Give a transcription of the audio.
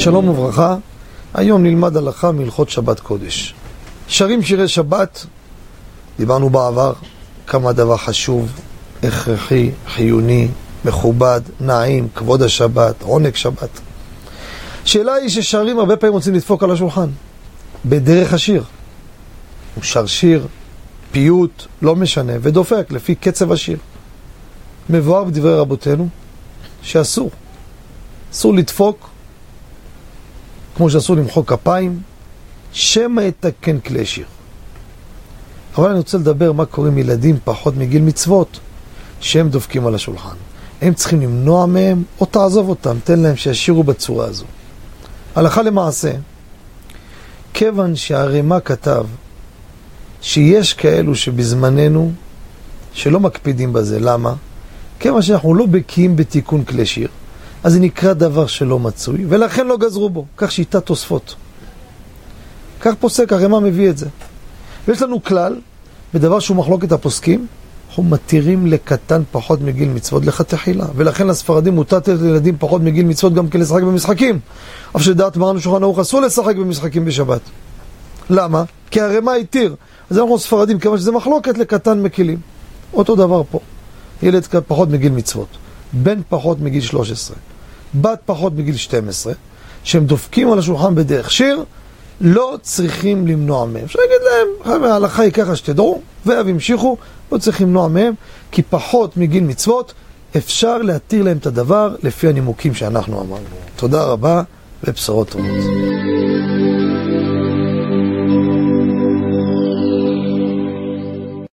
שלום וברכה, היום נלמד הלכה מהלכות שבת קודש. שרים שירי שבת, דיברנו בעבר כמה דבר חשוב, הכרחי, חיוני, מכובד, נעים, כבוד השבת, עונג שבת. השאלה היא ששרים הרבה פעמים רוצים לדפוק על השולחן, בדרך השיר. הוא שר שיר, פיוט, לא משנה, ודופק לפי קצב השיר. מבואר בדברי רבותינו שאסור, אסור לדפוק כמו שאסור למחוא כפיים, שמא יתקן כלי שיר. אבל אני רוצה לדבר מה קורה עם ילדים פחות מגיל מצוות, שהם דופקים על השולחן. הם צריכים למנוע מהם, או תעזוב אותם, תן להם שישירו בצורה הזו. הלכה למעשה, כיוון שהרמ"א כתב שיש כאלו שבזמננו שלא מקפידים בזה, למה? כיוון שאנחנו לא בקיאים בתיקון כלי שיר, אז זה נקרא דבר שלא מצוי, ולכן לא גזרו בו. כך שיטת תוספות. כך פוסק, הרמ"א מביא את זה. ויש לנו כלל, בדבר שהוא מחלוקת הפוסקים, אנחנו מתירים לקטן פחות מגיל מצוות לכתחילה, ולכן לספרדים מותר לתת לילדים פחות מגיל מצוות גם כן לשחק במשחקים. אף שדעת מרן שולחן ערוך אסור לשחק במשחקים בשבת. למה? כי הרמ"א התיר. אז אנחנו ספרדים, כיוון שזה מחלוקת לקטן מקילים. אותו דבר פה. ילד פחות מגיל מצוות, בן פחות מגיל 13, בת פחות מגיל 12, שהם דופקים על השולחן בדרך שיר, לא צריכים למנוע מהם. אפשר להגיד להם, חבר'ה, ההלכה היא ככה שתדעו, ואב המשיכו, לא צריכים למנוע מהם, כי פחות מגיל מצוות אפשר להתיר להם את הדבר לפי הנימוקים שאנחנו אמרנו. תודה רבה ובשורות טובות.